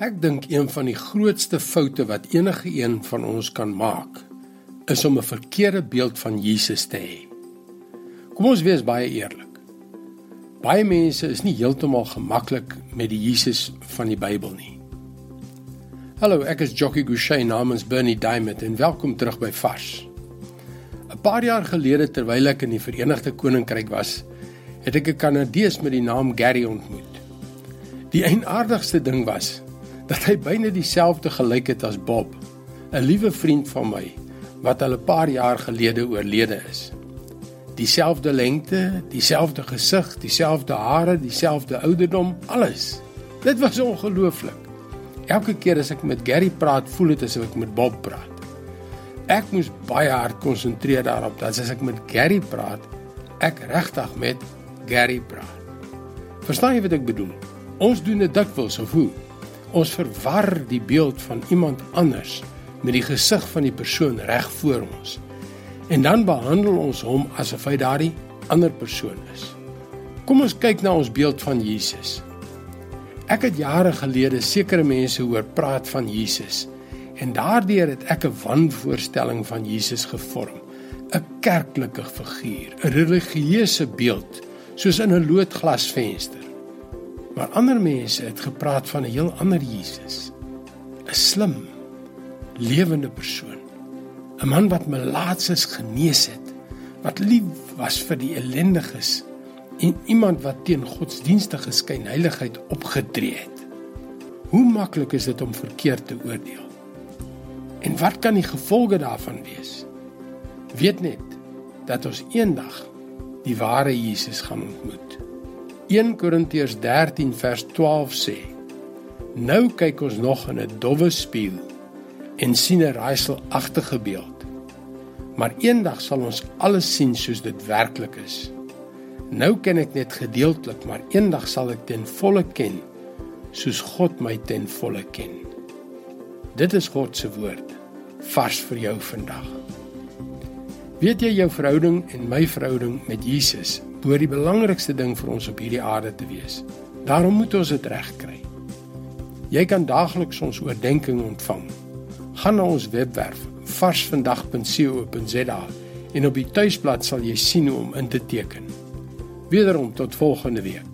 Ek dink een van die grootste foute wat enige een van ons kan maak, is om 'n verkeerde beeld van Jesus te hê. Kom ons wees baie eerlik. Baie mense is nie heeltemal gemaklik met die Jesus van die Bybel nie. Hallo, ek is Jockey Gouchee namens Bernie Diamond en welkom terug by Vars. 'n Paar jaar gelede terwyl ek in die Verenigde Koninkryk was, het ek 'n Kanadees met die naam Gary ontmoet. Die eienaardigste ding was dat hy byna dieselfde gelyk het as Bob, 'n liewe vriend van my wat al 'n paar jaar gelede oorlede is. Dieselfde lengte, dieselfde gesig, dieselfde hare, dieselfde ouderdom, alles. Dit was ongelooflik. Elke keer as ek met Gary praat, voel dit asof ek met Bob praat. Ek moes baie hard konsentreer daarop dat as ek met Gary praat, ek regtig met Gary praat. Verstaan jy wat ek bedoel? Ons doen dit dikwels of hoe? Ons verwar die beeld van iemand anders met die gesig van die persoon reg voor ons. En dan behandel ons hom asof hy daardie ander persoon is. Kom ons kyk na ons beeld van Jesus. Ek het jare gelede sekere mense hoor praat van Jesus en daardeur het ek 'n wanvoorstelling van Jesus gevorm, 'n kerklike figuur, 'n religieuse beeld, soos in 'n loodglasvenster. Maar ander mense het gepraat van 'n heel ander Jesus. 'n Slim, lewende persoon. 'n Man wat melaatses genees het, wat lief was vir die ellendiges en iemand wat teen godsdienstige skynheiligheid opgetree het. Hoe maklik is dit om verkeerd te oordeel? En wat kan die gevolge daarvan wees? Weet net dat ons eendag die ware Jesus gaan ontmoet. 1 Korintiërs 13 vers 12 sê: Nou kyk ons nog in 'n dowwe spieël en sien 'n raaiselagtige beeld. Maar eendag sal ons alles sien soos dit werklik is. Nou ken ek net gedeeltelik, maar eendag sal ek ten volle ken soos God my ten volle ken. Dit is God se woord vars vir jou vandag. Weet jy jou verhouding en my verhouding met Jesus behoort die belangrikste ding vir ons op hierdie aarde te wees. Daarom moet ons dit regkry. Jy kan daagliks ons oordeenking ontvang. Gaan na ons webwerf varsvandag.co.za en op die tuisblad sal jy sien hoe om in te teken. Wederom tot volgende week.